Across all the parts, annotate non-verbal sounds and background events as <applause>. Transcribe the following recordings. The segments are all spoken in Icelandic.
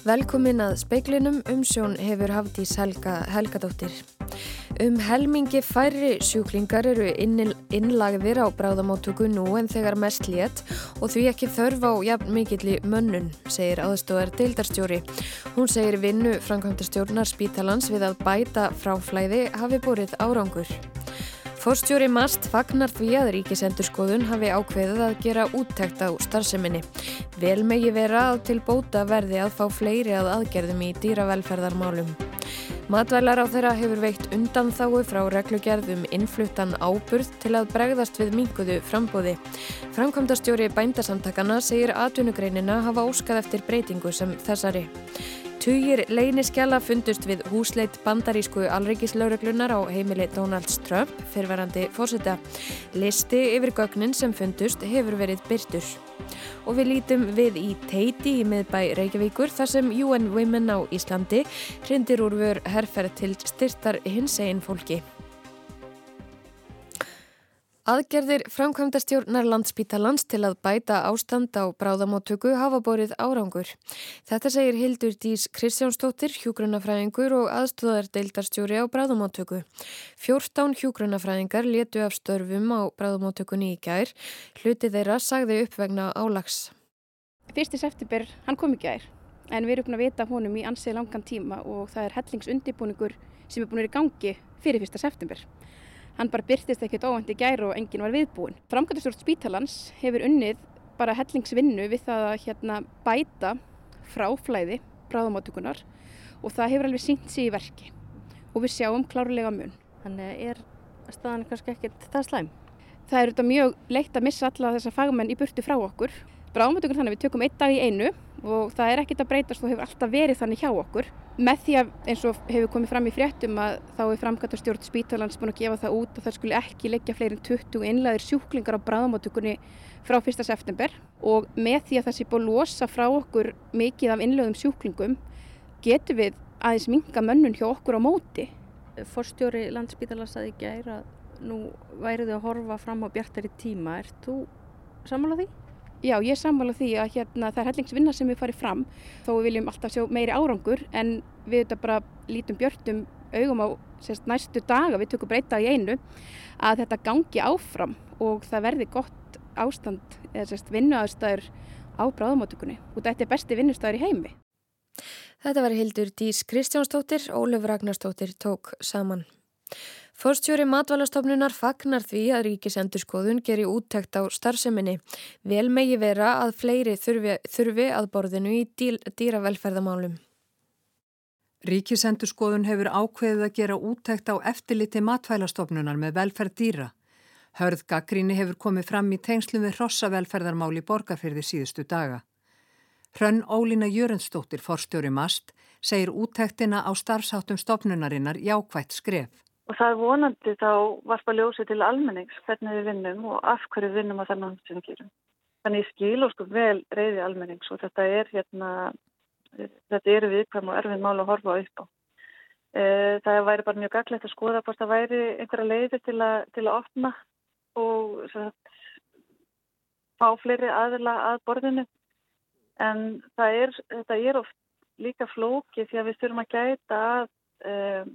Velkomin að speiklinum umsjón hefur Hafdís Helga, Helgadóttir. Um helmingi færri sjúklingar eru innlagðir á bráðamáttöku nú en þegar mest létt og því ekki þörf á jafn mikill í mönnun, segir aðstofar deildarstjóri. Hún segir vinnu framkvæmdastjórnar spítalans við að bæta fráflæði hafi borið árangur. Fórstjóri Mast fagnar því að Ríkisendurskoðun hafi ákveðið að gera úttækt á starfseminni. Vel megi vera að til bóta verði að fá fleiri að aðgerðum í dýravelferðarmálum. Matvælar á þeirra hefur veikt undan þáu frá reglugerðum innfluttan áburð til að bregðast við minguðu frambóði. Framkvæmdastjóri bændasamtakana segir atvinnugreinina hafa óskað eftir breytingu sem þessari. Tugir leyniskjala fundust við húsleit bandarísku alreikislauruglunar á heimili Donald Trump, fyrverandi fórseta. Listi yfir gögnin sem fundust hefur verið byrtur. Og við lítum við í teiti í miðbæ Reykjavíkur þar sem UN Women á Íslandi hrindir úr vör herrferð til styrtar hins einn fólki. Aðgerðir framkvæmdastjórnar landsbítalans til að bæta ástand á bráðamáttöku hafa borið árangur. Þetta segir Hildur Dís Kristjánsdóttir, hjúgrunafræðingur og aðstóðar deildarstjóri á bráðamáttöku. 14 hjúgrunafræðingar letu af störfum á bráðamáttökunni í gær. Hluti þeirra sagði upp vegna álags. Fyrsti september, hann kom í gær, en við erum búin að vita honum í ansið langan tíma og það er hellingsundirbúningur sem er búin að vera í gangi fyrir fyrsta september hann bara byrtist ekkert óvænt í gæru og enginn var viðbúin. Framkvæmstjórn Spítalans hefur unnið bara hellingsvinnu við það að hérna, bæta fráflæði bráðamáttugunar og það hefur alveg sínt sig í verki og við sjáum klárlega mun. Þannig er staðan kannski ekkert það slæm? Það er þetta mjög leitt að missa alla þessa fagmenn í burtu frá okkur. Bráðamáttugun þannig við tökum einn dag í einu og það er ekkert að breytast og hefur alltaf verið þannig hjá okkur. Með því að eins og hefur komið fram í fréttum að þá er framkvæmtastjórn Spítalans búin að gefa það út að það skulle ekki leggja fleirin 20 innlæðir sjúklingar á bráðamáttugunni frá 1. september og með því að það sé búin að losa frá okkur mikið af innlæðum sjúklingum getur við aðeins minga mönnun hjá okkur á móti. Forstjóri Landspítalans aðeins gæra nú væriðu að horfa fram á bjartari tíma. Er þú sammálað því? Já, ég sammála því að hérna, það er hellingsvinna sem við farið fram þó við viljum alltaf sjá meiri árangur en við þetta bara lítum björnum augum á sérst, næstu daga, við tökum breyta í einu að þetta gangi áfram og það verði gott ástand eða vinnuaðstæður á bráðumáttökunni og þetta er besti vinnustæður í heimi. Þetta var Hildur Dís Kristjánsdóttir, Ólef Ragnarsdóttir tók saman. Fórstjóri matvælastofnunar fagnar því að ríkisendurskoðun geri úttækt á starfseminni. Vel megi vera að fleiri þurfi, þurfi að borðinu í dýl, dýravelferðamálum. Ríkisendurskoðun hefur ákveðið að gera úttækt á eftirliti matvælastofnunar með velferð dýra. Hörð gaggríni hefur komið fram í tengslum við hrossavelferðarmál í borgarfyrði síðustu daga. Hrönn Ólína Jörensdóttir, fórstjóri MAST, segir úttæktina á starfsáttum stofnunarinnar jákvægt skref. Og það er vonandi þá varpa ljósi til almennings hvernig við vinnum og af hverju vinnum að það náttúrulega sem við gerum. Þannig ég skil og sko vel reyði almennings og þetta er hérna, þetta eru viðkvæm og erfið mál að horfa upp á. E, það væri bara mjög gaglegt að skoða hvort það væri einhverja leiði til til að opna og sagt, fá fleiri aðila að borðinu. En er, þetta er oft líka flóki því að við þurfum að gæta að um,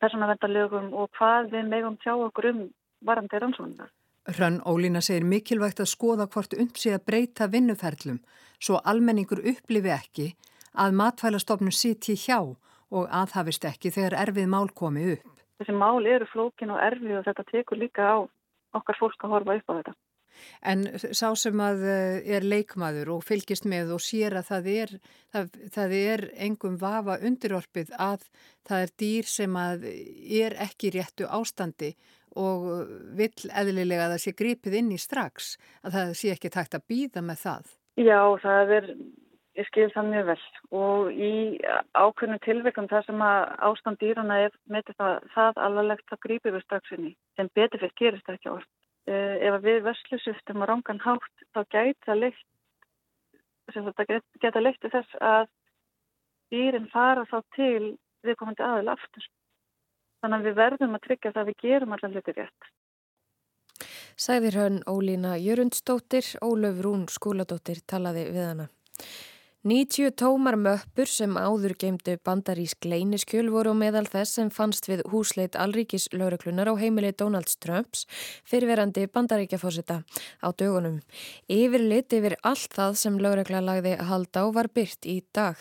persónavendarlögum og hvað við megum tjá okkur um varandi rannsóknar. Hrann Ólína segir mikilvægt að skoða hvort umsi að breyta vinnuferlum svo almenningur upplifi ekki að matfælastofnum sitji hjá og aðhafist ekki þegar erfið mál komi upp. Þessi mál eru flókin og erfið og þetta tekur líka á okkar fólk að horfa upp á þetta. En sá sem að eh, er leikmaður og fylgist með og sér að það er, það, það er engum vafa undirorpið að það er dýr sem að er ekki réttu ástandi og vill eðlilega að það sé gripið inn í strax, að það sé ekki takt að býða með það. Já, það er, ég skil það mjög vel og í ákveðnum tilveikum það sem að ástand dýrana er með það, það alvarlegt að grípið við strax inn í, sem betur fyrir gerist ekki orð. Uh, ef við verslusuftum á rángan hátt þá gæta leitt geta leitt til þess að dýrin fara þá til viðkomandi aðil aftur. Þannig að við verðum að tryggja það að við gerum allar hluti rétt. Sæðir hann Ólína Jörundsdóttir, Ólöf Rún skóladóttir talaði við hana. 90 tómar möppur sem áður geimdu bandarísk leyniskjöl voru meðal þess sem fannst við húsleit Alríkis lauruklunar á heimili Donald Trumps fyrirverandi bandaríkjafósita á dögunum. Yfirlit yfir allt það sem laurukla lagði hald á var byrt í dag.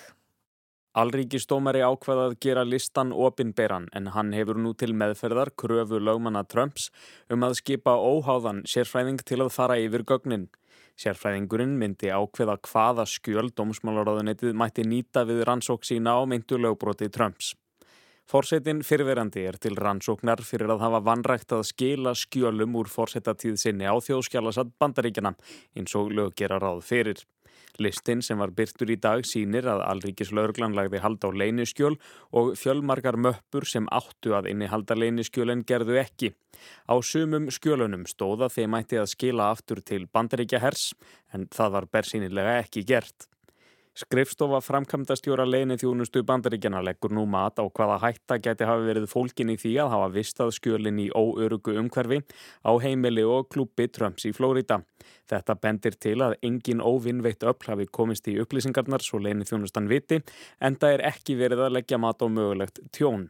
Alríkistómari ákveðað gera listan opinberan en hann hefur nú til meðferðar kröfu lögmanna Trumps um að skipa óháðan sérfræðing til að fara yfir gögnin. Sérfræðingurinn myndi ákveða hvaða skjöl dómsmálaráðunetið mætti nýta við rannsók sína á myndu lögbroti Trumps. Fórsetin fyrverandi er til rannsóknar fyrir að hafa vanrægt að skila skjölum úr fórsetatíð sinni á þjóðskjálasat bandaríkjana eins og lög gera ráð fyrir. Listin sem var byrtur í dag sínir að Alríkislaurglan lagði hald á leyniskjöl og fjölmarkar möppur sem áttu að inni halda leyniskjölinn gerðu ekki. Á sumum skjölunum stóða þeim ætti að skila aftur til bandaríkja hers en það var bersýnilega ekki gert. Skrifstofa framkvæmdastjóra leini þjónustu bandaríkjana leggur nú mat á hvaða hætta geti hafi verið fólkin í því að hafa vistað skjölin í óörugu umhverfi á heimili og klúpi Trumps í Flórida. Þetta bendir til að engin óvinnveitt öll hafi komist í upplýsingarnar svo leini þjónustan viti en það er ekki verið að leggja mat á mögulegt tjón.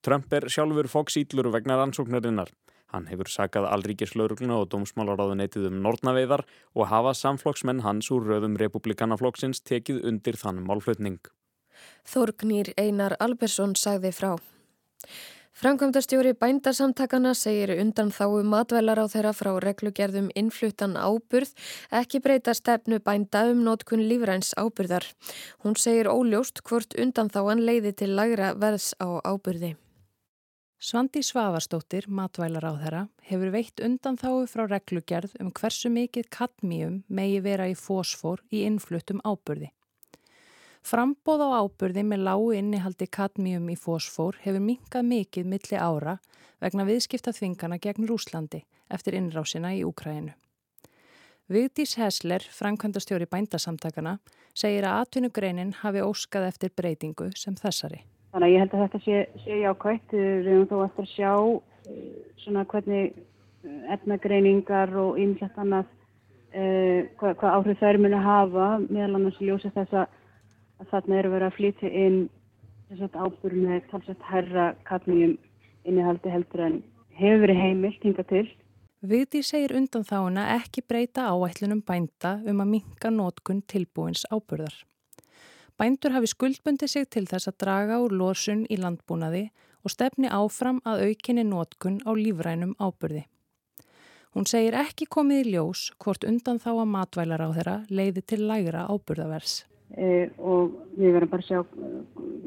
Trump er sjálfur fóksýtlur vegna rannsóknarinnar. Hann hefur sakað allríkislaurugluna og dómsmálaráðuneytið um nortnaveiðar og hafa samflokksmenn hans úr röðum republikanaflokksins tekið undir þann málflutning. Þorgnýr Einar Albersson sagði frá. Framkvæmdastjóri bændarsamtakana segir undan þáu matvelar á þeirra frá reglugerðum innfluttan áburð ekki breyta stefnu bænda um nótkun lífræns áburðar. Hún segir óljóst hvort undan þáan leiði til lagra verðs á áburði. Svandi Svavastóttir, matvælar á þeirra, hefur veitt undan þáu frá reglugerð um hversu mikið kadmíum megi vera í fósfor í innfluttum áburði. Frambóð á áburði með lágu innihaldi kadmíum í fósfor hefur minkað mikið milli ára vegna viðskipta þvingana gegn Rúslandi eftir innrásina í Úkræinu. Vigdís Hesler, framkvæmdastjóri bændasamtakana, segir að atvinnugreinin hafi óskað eftir breytingu sem þessari. Þannig að ég held að þetta sé, sé jákvægt. Við höfum þó eftir að sjá uh, svona hvernig etnagreiningar og ymsett annað uh, hvað, hvað áhrif þær muni hafa meðal annars ljósa þess að, að þarna eru verið að flytja inn þess að ábúru með talsett herra kadmíum innihaldi heldur en hefur verið heimilt hinga til. Vigdi segir undan þáuna ekki breyta áætlunum bænda um að minka nótkun tilbúins áburðar. Bændur hafi skuldbundi sig til þess að draga úr lósun í landbúnaði og stefni áfram að aukinni nótkun á lífrænum áburði. Hún segir ekki komið í ljós hvort undan þá að matvælar á þeirra leiði til lægra áburðavers. E, og við verðum bara að sjá,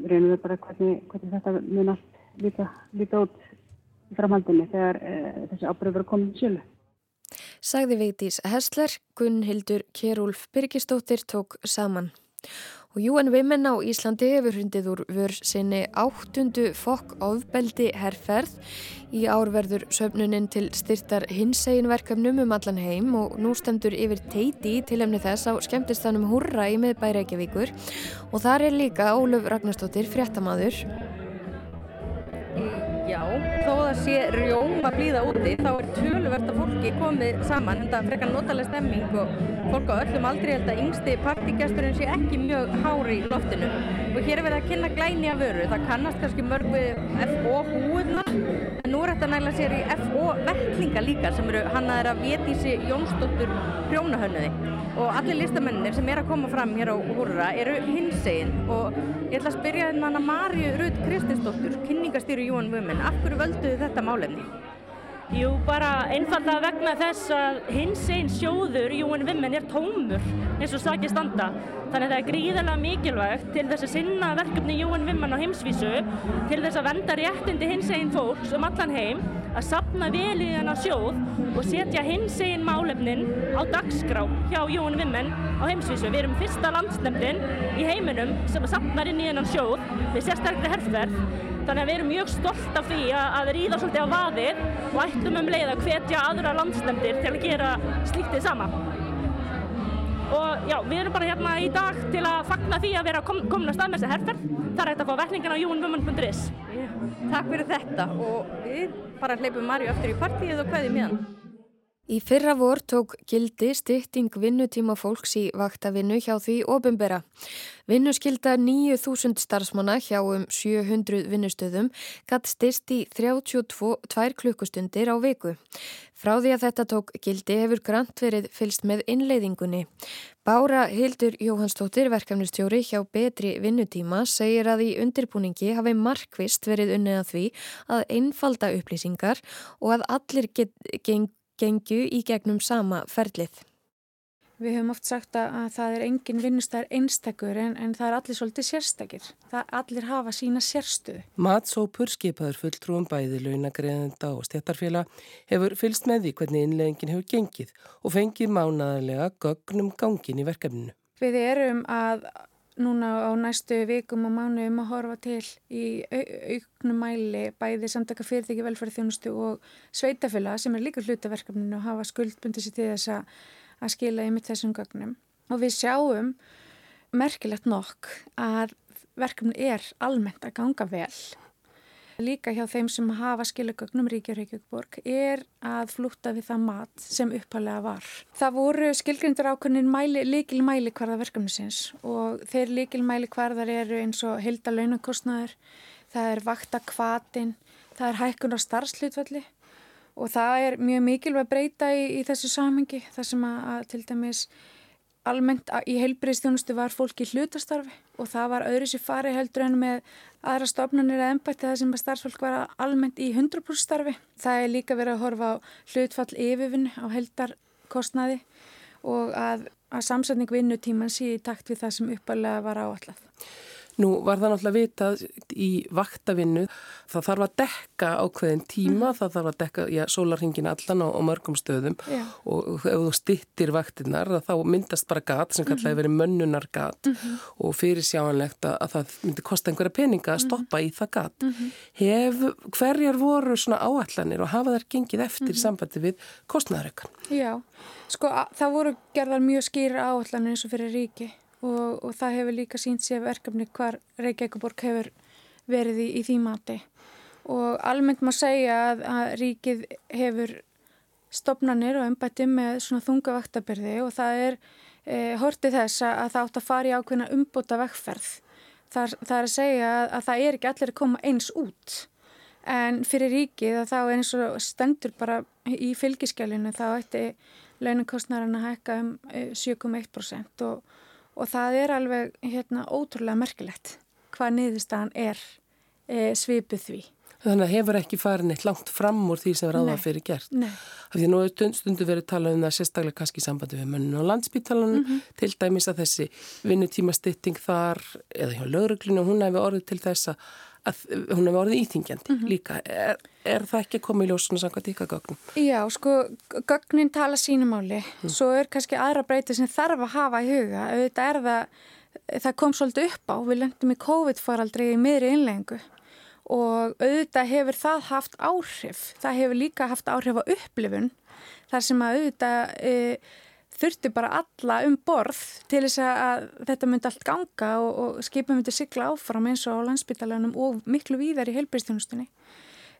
reynum við bara hvernig, hvernig þetta mun allt líka, líka út í framhaldinni þegar e, þessi áburði verður komið sjölu. Sagði Veitís Hessler, Gunnhildur Kjærúlf Birgistóttir tók saman. Og UN Women á Íslandi hefur hundið úr vör sinni áttundu fokk ofbeldi herrferð. Í árverður söfnuninn til styrtar hinsegin verkefnum um allan heim og nú stemdur yfir teiti til emni þess á skemmtistanum Hurra í miðbæri Reykjavíkur og þar er líka Óluf Ragnarstóttir fréttamaður. Já, þó það sé rjóma blíða úti þá er töluvert að fólki komið saman en það frekar notalega stemming og fólk á öllum aldrei held að yngsti partíkjasturinn sé ekki mjög hári í loftinu. Og hér er verið að kynna glæni af vöru það kannast kannski mörg við FO húðnar en nú er þetta nægilega sér í FO vettlinga líka sem eru hannaðir að Vétísi Jónsdóttur prjónahönnuði. Og allir listamennir sem er að koma fram hér á Húrra eru hinsegin. Og ég ætla að spyrja hérna hana Marju Rud Kristinsdóttur, kynningastýru UN Women af hverju völduðu þetta málefni? Jú, bara einfallega vegna þess að hins einn sjóður UN Women er tómur eins og sakið standa. Þannig að það er gríðarlega mikilvægt til þess að sinna verkefni UN Women á heimsvísu, til þess að venda réttindi hins einn fólks um allan heim, að sapna vel í þennan sjóð og setja hins einn málefnin á dagskrá hjá UN Women á heimsvísu. Við erum fyrsta landsnefndin í heiminum sem sapnar inn í þennan sjóð við sérstaklega herrferð Þannig að við erum mjög stolt af því að ríða svolítið á vaðið og ætlum um leið að hvetja aðra landsnefndir til að gera slíktið sama. Og já, við erum bara hérna í dag til að fagna því að vera kom, komin að stað með þessi herrferð. Það er hægt að fá verkningin á júnvumun.is. Takk fyrir þetta og við bara hleypum Marju aftur í partíið og hvaðið miðan. Í fyrra vor tók gildi stytting vinnutíma fólks í vaktavinnu hjá því ofinbera. Vinnuskylda 9000 starfsmanna hjá um 700 vinnustöðum gatt styrst í 32 klukkustundir á viku. Frá því að þetta tók gildi hefur grant verið fylst með innleiðingunni. Bára Hildur Jóhannsdóttir, verkefnistjóri hjá betri vinnutíma, segir að í undirbúningi hafi markvist verið unnið að því að einfalda upplýsingar og að allir geng gengju í gegnum sama ferlið. Við höfum oft sagt að það er engin vinnustæðar einstakur en, en það er allir svolítið sérstakir. Það allir hafa sína sérstuðu. Matsópur skipaður fulltrúum bæði launagreðenda og stjættarfélag hefur fylst með því hvernig innleggingin hefur gengið og fengið mánaðarlega gögnum gangin í verkefninu. Við erum að núna á næstu vikum og mánu um að horfa til í auknum mæli bæði samtaka fyrirtæki velferðarþjónustu og sveitafila sem er líka hlutaverkefninu og hafa skuldbundið sér til þess að skila í mitt þessum gögnum. Og við sjáum merkilegt nokk að verkefni er almennt að ganga vel líka hjá þeim sem hafa skilugögnum Ríkja Reykjavíkborg er að flúta við það mat sem uppalega var. Það voru skilgrindur ákveðin líkil mæli hverða verkefnisins og þeir líkil mæli hverðar eru eins og hilda launakostnaður, það er vakta kvatin, það er hækkun á starfslutvalli og það er mjög mikilvæg breyta í, í þessu samhengi þar sem að, að til dæmis almennt í heilbreyðstjónustu var fólk í hlutastarfi og það var öðru sér fari heldur en með aðra stofnunir eða ennbætti það sem að starfsfólk var almennt í 100% starfi. Það er líka verið að horfa á hlutfall yfirvinn á heldarkostnaði og að, að samsetning vinnutíman sé í takt við það sem uppalega var áallat. Nú var það náttúrulega vitað í vaktavinnu, það þarf að dekka ákveðin tíma, mm. það þarf að dekka já, sólarhingin allan á, á mörgum stöðum já. og ef þú stittir vaktinnar þá myndast bara gat sem kallar að veri mönnunar gat mm -hmm. og fyrir sjáanlegt að það myndi kosta einhverja peninga að mhm. stoppa mm -hmm. í það gat. -hmm. Hef, hverjar voru svona áallanir og hafa þær gengið eftir mhm. sambandi við kostnæðarökan? Já, sko það voru gerðar mjög skýra áallanir eins og fyrir ríki og, og það hefur líka sínt sér verkefni hvar Reykjavíkuborg hefur verið í, í því mati og almennt má segja að, að ríkið hefur stopnarnir og ennbætti með svona þunga vaktabyrði og það er e, hortið þess að, að það átt að fara í ákveðna umbúta vekkferð. Það, það er að segja að, að það er ekki allir að koma eins út en fyrir ríkið að þá eins og stendur bara í fylgiskjálinu þá ætti launakostnarinn að hækka um 7,1% e, og og það er alveg hérna ótrúlega merkilegt hvað niðurstaðan er e, svipið því. Þannig að hefur ekki farin eitt langt fram úr því sem ráða fyrir gert. Nei. Af því nú er stundu verið talað um það sérstaklega kannski í sambandi við mönnun og landsbítalanum mm -hmm. til dæmis að þessi vinnutíma stytting þar eða hjá lögreglinu hún hefur orðið til þess að að hún hefur orðið íþingjandi mm -hmm. líka. Er, er það ekki komið í ljós svona samkvæmt ykkar gögnum? Já, sko, gögnin tala sínumáli. Mm. Svo er kannski aðra breytið sem þarf að hafa í huga. Auðvitað er það, það kom svolítið upp á. Við lendum í COVID-faraldri í miðri innlengu og auðvitað hefur það haft áhrif. Það hefur líka haft áhrif á upplifun þar sem að auðvitað... E, þurfti bara alla um borð til þess að þetta myndi allt ganga og, og skipum myndi sigla áfram eins og á landsbytalanum og miklu víðar í helbriðstjónustunni.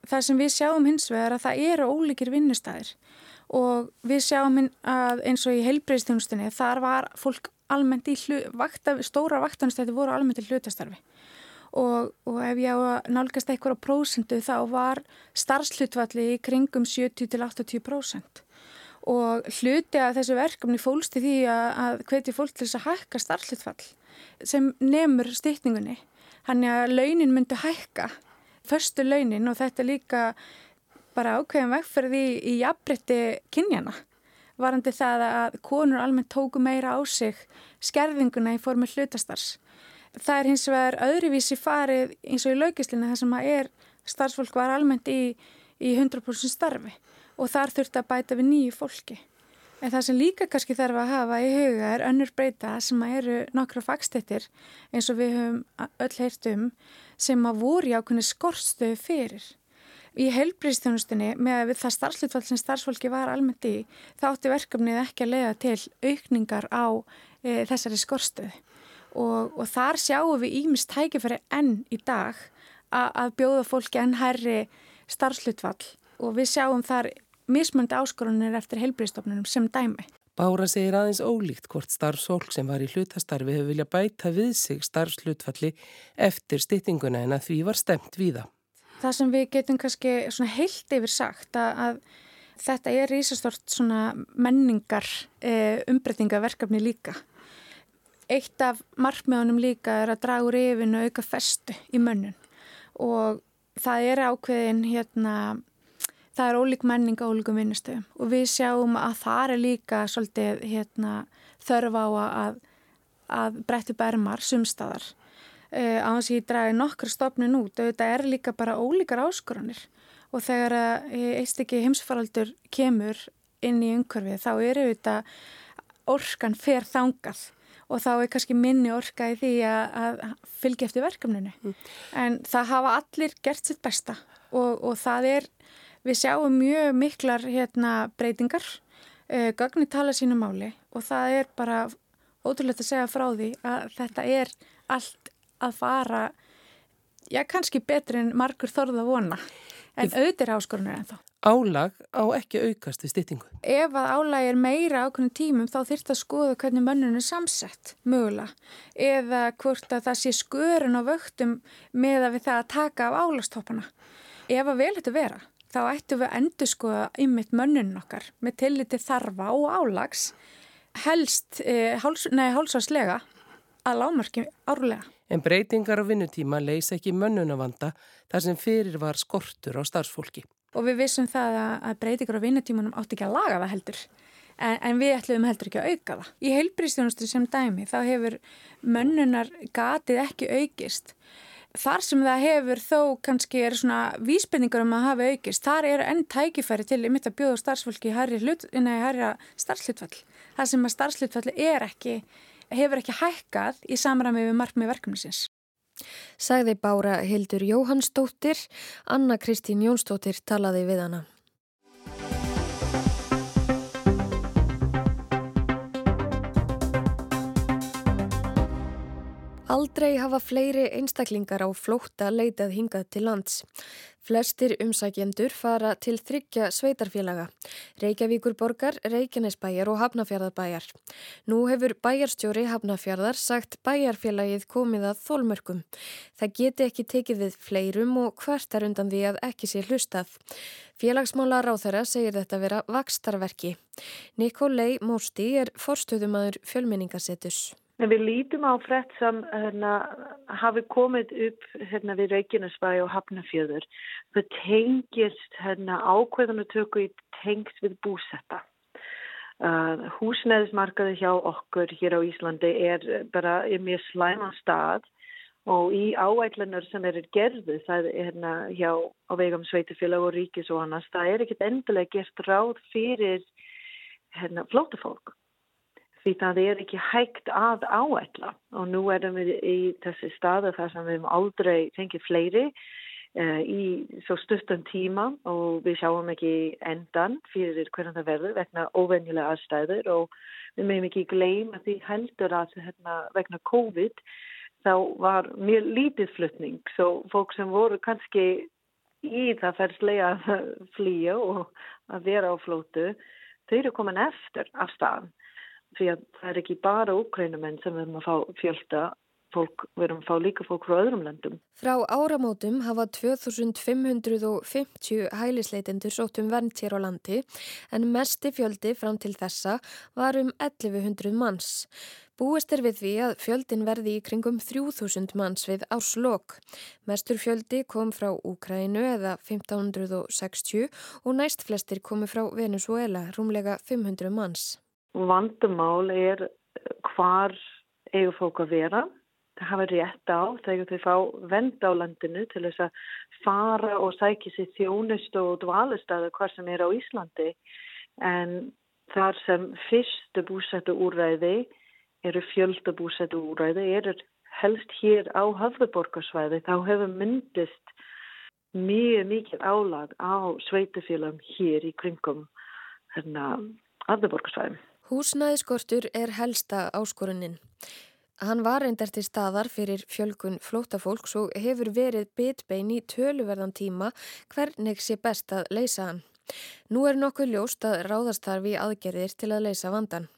Það sem við sjáum hins vegar að það eru ólíkir vinnustæðir og við sjáum að eins og í helbriðstjónustunni þar var fólk almennt í hlu, vakta, stóra vaktanstæði voru almennt í hlutastarfi og, og ef ég á að nálgast eitthvað á prósendu þá var starfslutvalli í kringum 70-80% og hluti að þessu verkefni fólst í því að, hvetja fólk til þess að hækka starflutfall sem nefnur styrtningunni. Þannig að launin myndi hækka, förstu launin og þetta líka bara ákveðin vegferði í, jafnbrytti kynjana. Varandi það að konur almennt tóku meira á sig skerðinguna í formi hlutastars. Það er hins vegar öðruvísi farið eins og í laukislinu þar sem að er starfsfólk var almennt í, í 100% starfi og þar þurft að bæta við nýju fólki. En það sem líka kannski þarf að hafa í huga er önnur breyta sem eru nokkra fagstettir eins og við höfum öll heyrt um sem að voru í ákveðinu skortstöðu fyrir. Í heilbríðstjónustunni með það starfslutfall sem starfsfólki var almennt í þátti verkefnið ekki að leiða til aukningar á e, þessari skortstöðu og, og þar sjáum við ímist tækifæri enn í dag að bjóða fólki enn herri starfslutfall og við sjáum þar mismöndi áskorunir eftir heilbríðstofnunum sem dæmi. Bára segir aðeins ólíkt hvort starfsfólk sem var í hlutastarfi hefur vilja bæta við sig starfslutfalli eftir styttinguna en að því var stemt víða. Það sem við getum kannski heilt yfir sagt að, að þetta er ísastort menningar e, umbreytingaverkefni líka. Eitt af markmiðunum líka er að draga úr yfin og auka festu í mönnun og það er ákveðin hérna það er ólík menning á ólíkum vinnustöðum. Og við sjáum að það er líka svolítið hérna, þörf á að, að breyttu bermar sumstaðar uh, á þess að ég dragi nokkru stofnun út og þetta er líka bara ólíkar áskoranir. Og þegar eitt ekki heimsfaraldur kemur inn í umhverfið þá eru þetta orkan fer þangað. Og þá er kannski minni orka í því að, að fylgja eftir verkefninu. Mm. en það hafa allir gert sitt besta. Og, og það er Við sjáum mjög miklar hérna, breytingar, uh, gagni tala sínu máli og það er bara ótrúlegt að segja frá því að þetta er allt að fara, já kannski betri en margur þorða vona, en auðvitað er áskorunir en þá. Álag á ekki aukast við styttingu. Ef að álag er meira ákveðin tímum þá þyrft að skoða hvernig mönnun er samsett mögulega eða hvort að það sé skörun á vöktum með að við það að taka af álagstoppana. Ef að vel þetta vera þá ættum við að endur skoða ymmit mönnun okkar með tilliti þarfa og álags helst, eh, háls, nei, hálsvarslega að lámarki árlega. En breytingar á vinnutíma leysa ekki mönnunavanda þar sem fyrir var skortur á starfsfólki. Og við vissum það að breytingar á vinnutímanum átti ekki að laga það heldur. En, en við ætlum heldur ekki að auka það. Í heilbríðstjónustu sem dæmi þá hefur mönnunar gatið ekki aukist Þar sem það hefur þó kannski er svona vísbendingar um að hafa aukist, þar eru enn tækifæri til ymitt að bjóða starfsfólki í hærra starfslutfall. Það sem að starfslutfalli er ekki, hefur ekki hækkað í samræmi við markmið verkefnisins. Sagði Bára Hildur Jóhannsdóttir, Anna Kristín Jónsdóttir talaði við hana. Aldrei hafa fleiri einstaklingar á flótta leitað hingað til lands. Flestir umsækjendur fara til þryggja sveitarfélaga, Reykjavíkur borgar, Reykjanesbæjar og Hafnafjörðarbæjar. Nú hefur bæjarstjóri Hafnafjörðar sagt bæjarfélagið komið að þólmörkum. Það geti ekki tekið við fleirum og hvert er undan því að ekki sé hlustað. Félagsmála ráþara segir þetta vera vakstarverki. Nikolai Mósti er forstöðumadur fjölmenningasettus. En við lítum á frett sem hérna, hafi komið upp hérna, við Reykjanesbæ og Hafnafjöður. Það tengist hérna, ákveðunatöku í tengst við búsetta. Uh, húsnæðismarkaði hjá okkur hér á Íslandi er bara í mjög slæma stað og í áætlunar sem eru gerðu það er hérna hjá á vegum sveitufélag og ríkis og annars það er ekkit endilega gert ráð fyrir hérna flótafólk því það er ekki hægt að áætla. Og nú erum við í þessi staðu þar sem við hefum aldrei fengið fleiri uh, í svo stuttan tíma og við sjáum ekki endan fyrir hvernig það verður vegna óvenjulega aðstæður og við meðum ekki gleyma því heldur að hérna, vegna COVID þá var mjög lítið flutning. Svo fólk sem voru kannski í það ferslega að flýja og að vera á flótu þau eru komin eftir af staðan því að það er ekki bara úkrænumenn sem við erum að fá fjölda fólk, við erum að fá líka fólk frá öðrum landum. Frá áramótum hafa 2550 hælisleitendur sótt um vernd hér á landi en mesti fjöldi fram til þessa var um 1100 manns. Búist er við því að fjöldin verði í kringum 3000 manns við árslokk. Mestur fjöldi kom frá Úkrænu eða 1560 og næst flestir komu frá Venezuela, rúmlega 500 manns vandumál er hvar eigur fólk að vera. Það hafa rétt á þegar þau fá vend á landinu til þess að fara og sækja sér þjónust og dvalistæðu hvar sem er á Íslandi. En þar sem fyrstu búsættu úræði eru fjölda búsættu úræði, eru helst hér á höfðuborgarsvæði, þá hefur myndist mjög mikið álag á sveitufélagum hér í kringum höfðuborgarsvæðum. Húsnæðiskortur er helsta áskorunin. Hann var reyndar til staðar fyrir fjölgun flótafólks og hefur verið bitbein í töluverðan tíma hvernig sé best að leysa hann. Nú er nokkuð ljóst að ráðastarfi aðgerðir til að leysa vandan.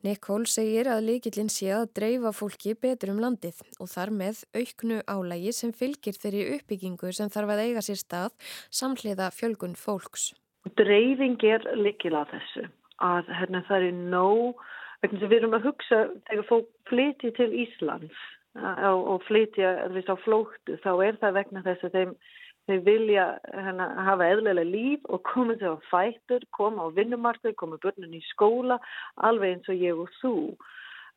Nick Hall segir að líkillin sé að dreifa fólki betur um landið og þar með auknu álægi sem fylgir þeirri uppbyggingu sem þarf að eiga sér stað samhliða fjölgun fólks. Dreifing er líkil að þessu að hérna, það er nóg, við erum að hugsa þegar fólk flyti til Íslands og flytja á flóttu þá er það vegna þess að þeim Þau vilja hana, hafa eðlilega líf og koma þegar fættur, koma á vinnumarkið, koma börnun í skóla, alveg eins og ég og þú.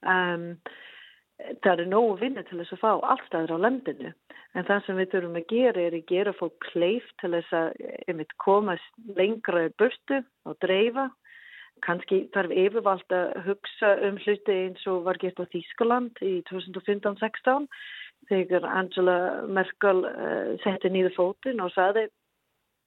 Um, það er nógu vinni til þess að fá allstaður á landinu. En það sem við þurfum að gera er að gera fólk kleif til þess að koma lengra í burtu og dreifa. Kanski þarf yfirvald að hugsa um hluti eins og var gert á Þýskaland í 2015-16 þegar Angela Merkel uh, setti nýðu fótinn og saði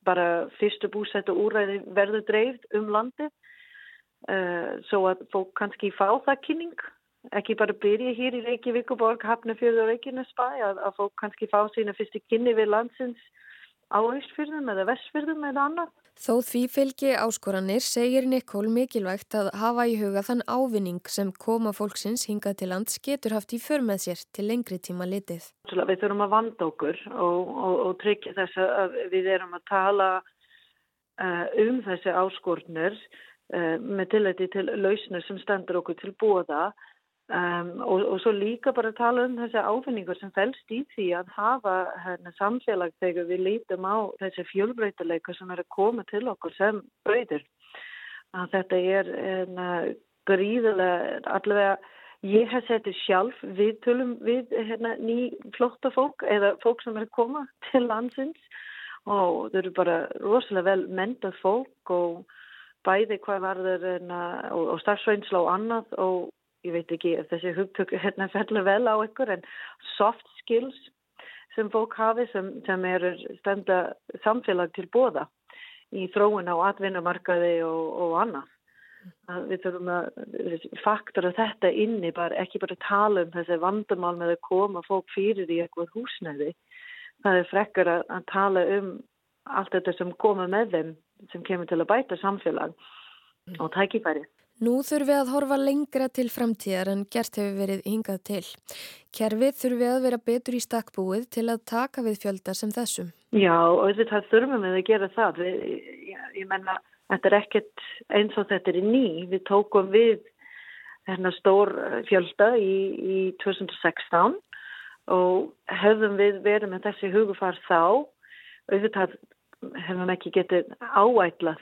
bara fyrstu búsættu úræði verður dreifd um landi uh, svo að fólk kannski fá það kynning ekki bara byrja hér í Reykjavík og borg Hafnafjörður og Reykjanesbæ að, að fólk kannski fá sína fyrstu kynni við landsins á Ísfjörðum eða Vestfjörðum eða annað. Þó því fylgi áskoranir segir Nikól mikilvægt að hafa í huga þann ávinning sem koma fólksins hingað til lands getur haft í för með sér til lengri tíma litið. Við þurfum að vanda okkur og, og, og tryggja þess að við erum að tala uh, um þessi áskornir uh, með tilliti til lausnir sem stendur okkur til bóða Um, og, og svo líka bara tala um þessi áfinningur sem fælst í því að hafa hérna, samfélag þegar við lítum á þessi fjölbreytileika sem er að koma til okkur sem breytir. Að þetta er hérna, gríðilega, allavega ég hef setið sjálf við tölum við hérna, ný flotta fólk eða fólk sem er að koma til landsins og þau eru bara rosalega vel mentað fólk og bæði hvað var þeir hérna, og, og starfsveinsla og annað og ég veit ekki ef þessi hugtök hérna fellur vel á ykkur en soft skills sem fólk hafi sem, sem er stenda samfélag til bóða í þróun á atvinnumarkaði og, og annað. Að við þurfum að faktora þetta inni, bara, ekki bara tala um þessi vandamál með að koma fólk fyrir í eitthvað húsnæði. Það er frekkar að, að tala um allt þetta sem koma með þeim sem kemur til að bæta samfélag og tækifæri. Nú þurfum við að horfa lengra til framtíðar en gert hefur verið hingað til. Kerfið þurfum við að vera betur í stakkbúið til að taka við fjölda sem þessum. Já, þetta þurfum við að gera það. Við, ég, ég menna, þetta er ekkert eins og þetta er ný. Við tókum við hérna stór fjölda í, í 2016 og hefðum við verið með þessi hugufar þá. Auðvitað hefum ekki getið áætlað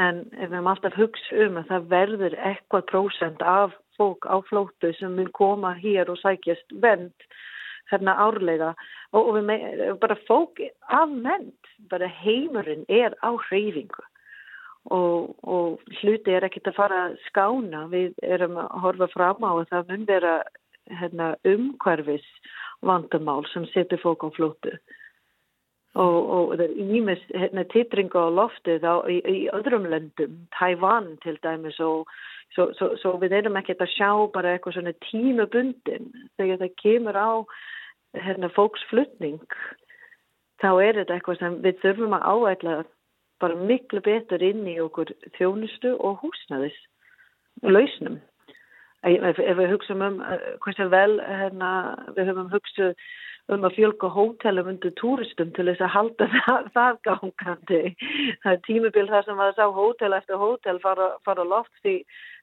en við erum alltaf hugsa um að það verður eitthvað prósend af fólk á flótu sem vil koma hér og sækjast vend hérna árlega. Og, og með, bara fólk afment, bara heimurinn er á hreyfingu. Og, og hluti er ekkert að fara að skána, við erum að horfa fram á að það mun vera hérna, umhverfis vandamál sem setur fólk á flótu og, og það er ímis hérna, tittringa á loftið á, í, í öðrum löndum, Tævann til dæmis og svo, svo, svo við erum ekkert að sjá bara eitthvað svona tímabundin þegar það kemur á hérna, fólksflutning þá er þetta eitthvað sem við þurfum að áætla bara miklu betur inn í okkur þjónustu og húsnaðis og lausnum. Ef, ef við hugsaum um eh, hversu vel hérna, við höfum hugsað um að fjölga hótelum undir túristum til þess að halda <laughs> það, það gangandi. Það er tímubil þar sem að sá hótel eftir hótel fara, fara loft því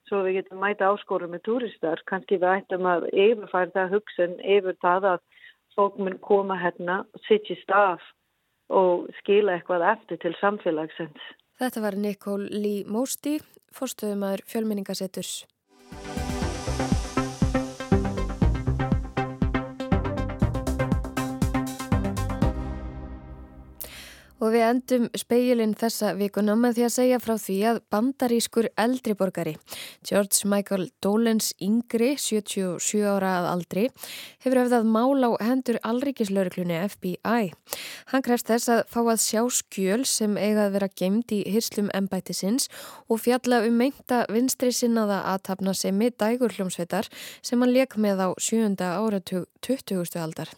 svo við getum mæta áskorum með túristar. Kanski við ættum að yfirfæra það hugsun yfir það að fólk mun koma hérna, sitt í staf og skila eitthvað eftir til samfélagsins. Þetta var Nikól Lý Mósti, fórstöðumæður fjölminningasetturs. Og við endum speilin þessa vikuna með því að segja frá því að bandarískur eldriborgari, George Michael Dolens yngri, 77 ára að aldri, hefur hefðað mál á hendur alríkislauruklunni FBI. Hann krefst þess að fá að sjá skjöl sem eiga að vera gemd í hyrslum embætisins og fjalla um meinta vinstri sinnaða aðtapna sem er dægurhljómsveitar sem hann leik með á sjönda ára 20. aldar.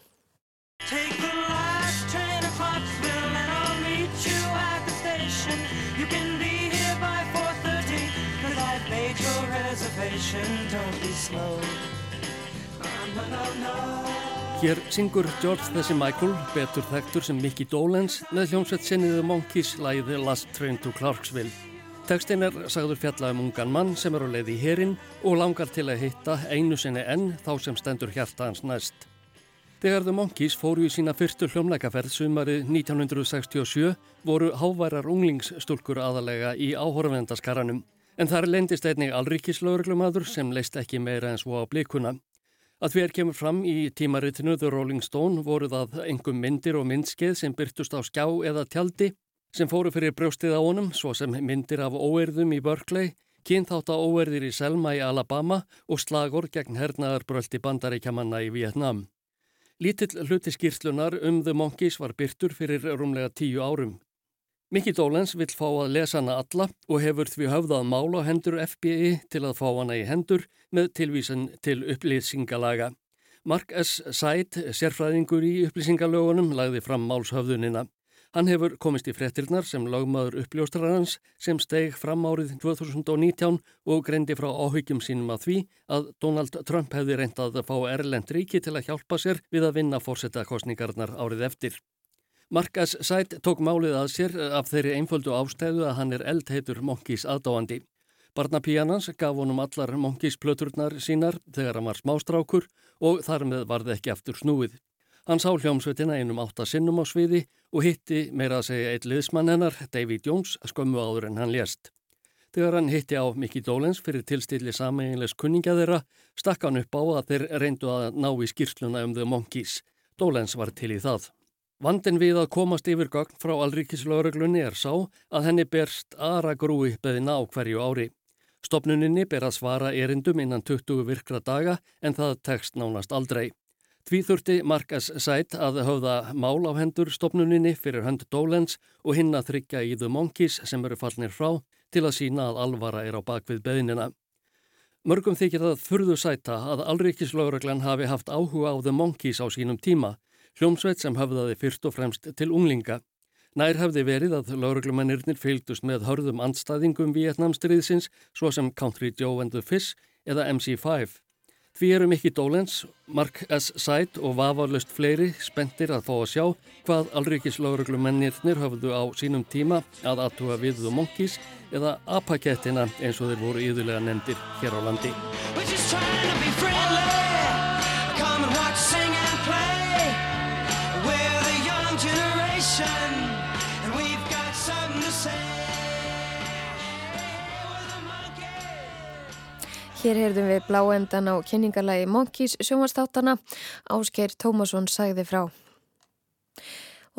Hér syngur George þessi Michael, betur þekktur sem Mickey Dolenz, með hljómsveit sinniðu Monkeys læði Last Train to Clarksville. Tekstinn er sagður fjalla um ungan mann sem er á leið í herin og langar til að hitta einu sinni enn þá sem stendur hjarta hans næst. Þegar The Monkeys fóru í sína fyrstu hljómleikaferð sumarið 1967 voru háværar unglingsstúlkur aðalega í áhorfendaskaranum. En þar lendist einnig alríkislauruglumadur sem leist ekki meira en svo á blikuna. Að því er kemur fram í tímaritinu The Rolling Stone voru það engum myndir og myndskeið sem byrtust á skjá eða tjaldi sem fóru fyrir brjóstið á honum svo sem myndir af óerðum í Berkeley, kynþátt á óerðir í Selma í Alabama og slagor gegn hernaðarbröldi bandaríkjamanna í Vietnam. Lítill hluti skýrslunar um The Monkeys var byrtur fyrir rúmlega tíu árum. Mikki Dólens vill fá að lesa hana alla og hefur því höfðað mála hendur FBI til að fá hana í hendur með tilvísan til upplýsingalaga. Mark S. Sætt, sérfræðingur í upplýsingalögunum, lagði fram málshöfðunina. Hann hefur komist í frettirnar sem lagmaður uppljóstrarans sem steg fram árið 2019 og greindi frá áhyggjum sínum að því að Donald Trump hefði reyndað að fá Erlend ríki til að hjálpa sér við að vinna fórsetakostningarnar árið eftir. Markas Sætt tók málið að sér af þeirri einföldu ástæðu að hann er eldheitur Monkís aðdáandi. Barnapíjanans gaf honum allar Monkís plöturnar sínar þegar hann var smástrákur og þar með varði ekki aftur snúið. Hann sá hljómsveitina einum átta sinnum á sviði og hitti meira að segja eitt liðsmann hennar, David Jones, skömmu áður en hann lést. Þegar hann hitti á Mickey Dolens fyrir tilstilli sameinlegs kunningja þeirra, stakk hann upp á að þeir reyndu að ná í skýrsluna um The Monkeys. Dolens var til í það. Vandin við að komast yfir gögn frá alríkislauruglunni er sá að henni berst aðra grúi beðina á hverju ári. Stopnuninni ber að svara erindum innan 20 virkra daga en það tekst nánast aldrei. Því þurfti Markas Sætt að höfða mál á hendur stopnuninni fyrir hönd Dólens og hinn að þryggja í The Monkeys sem eru fallnir frá til að sína að alvara er á bakvið beðinina. Mörgum þykir það furðu sæta að alríkislauruglan hafi haft áhuga á The Monkeys á sínum tíma hljómsveit sem hafðaði fyrst og fremst til unglinga. Nær hafði verið að lauruglumennirnir fylgdust með hörðum andstaðingum Vietnamstriðsins svo sem Country Joe and the Fish eða MC5. Því eru Mikki Dólens, Mark S. Sætt og vafarlust fleiri spendir að fá að sjá hvað alrikis lauruglumennirnir hafðu á sínum tíma að aðtúa við The Monkeys eða apakettina eins og þeir voru yðurlega nefndir hér á landi. Hér heyrðum við bláendan á kynningarlagi Monkeys sjónvastáttana. Áskeir Tómasson sagði frá.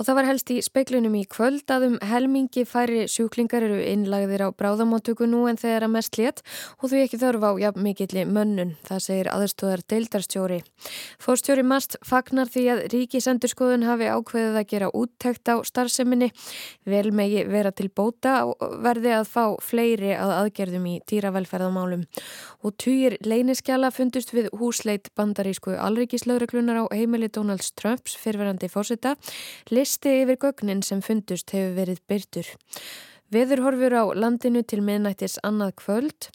Og það var helst í speiklunum í kvöld að um helmingi færri sjúklingar eru innlagðir á bráðamáttöku nú en þeirra mest létt og þú ekki þörf á jafn mikilli mönnun, það segir aðstóðar deildarstjóri. Fórstjóri Mast fagnar því að ríkisendurskoðun hafi ákveðið að gera úttekt á starfseminni, vel megi vera til bóta og verði að fá fleiri að aðgerðum í dýravelferðamálum. Og týjir leyniskjala fundust við húsleit bandarísku alríkislaugreglunar á heimili Donalds Trumps fyrverandi fórseta, list Listi yfir gögnin sem fundust hefur verið byrtur. Veðurhorfur á landinu til miðnættis annað kvöld,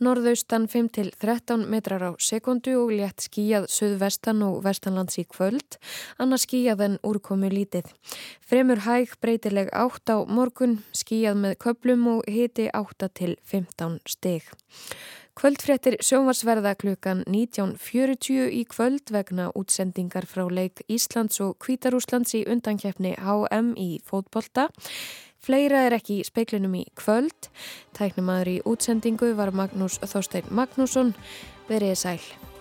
norðaustan 5-13 metrar á sekundu og létt skíjað söðvestan og vestanlands í kvöld, annað skíjað en úrkomu lítið. Fremur hæg breytileg átt á morgun, skíjað með köplum og hiti átta til 15 steg. Kvöldfréttir sjónvarsverða klukkan 19.40 í kvöld vegna útsendingar frá leik Íslands og Kvítarúslands í undankjefni HM í fótbolta. Fleira er ekki í speiklinum í kvöld. Tæknumadur í útsendingu var Magnús Þorstein Magnússon. Verið sæl.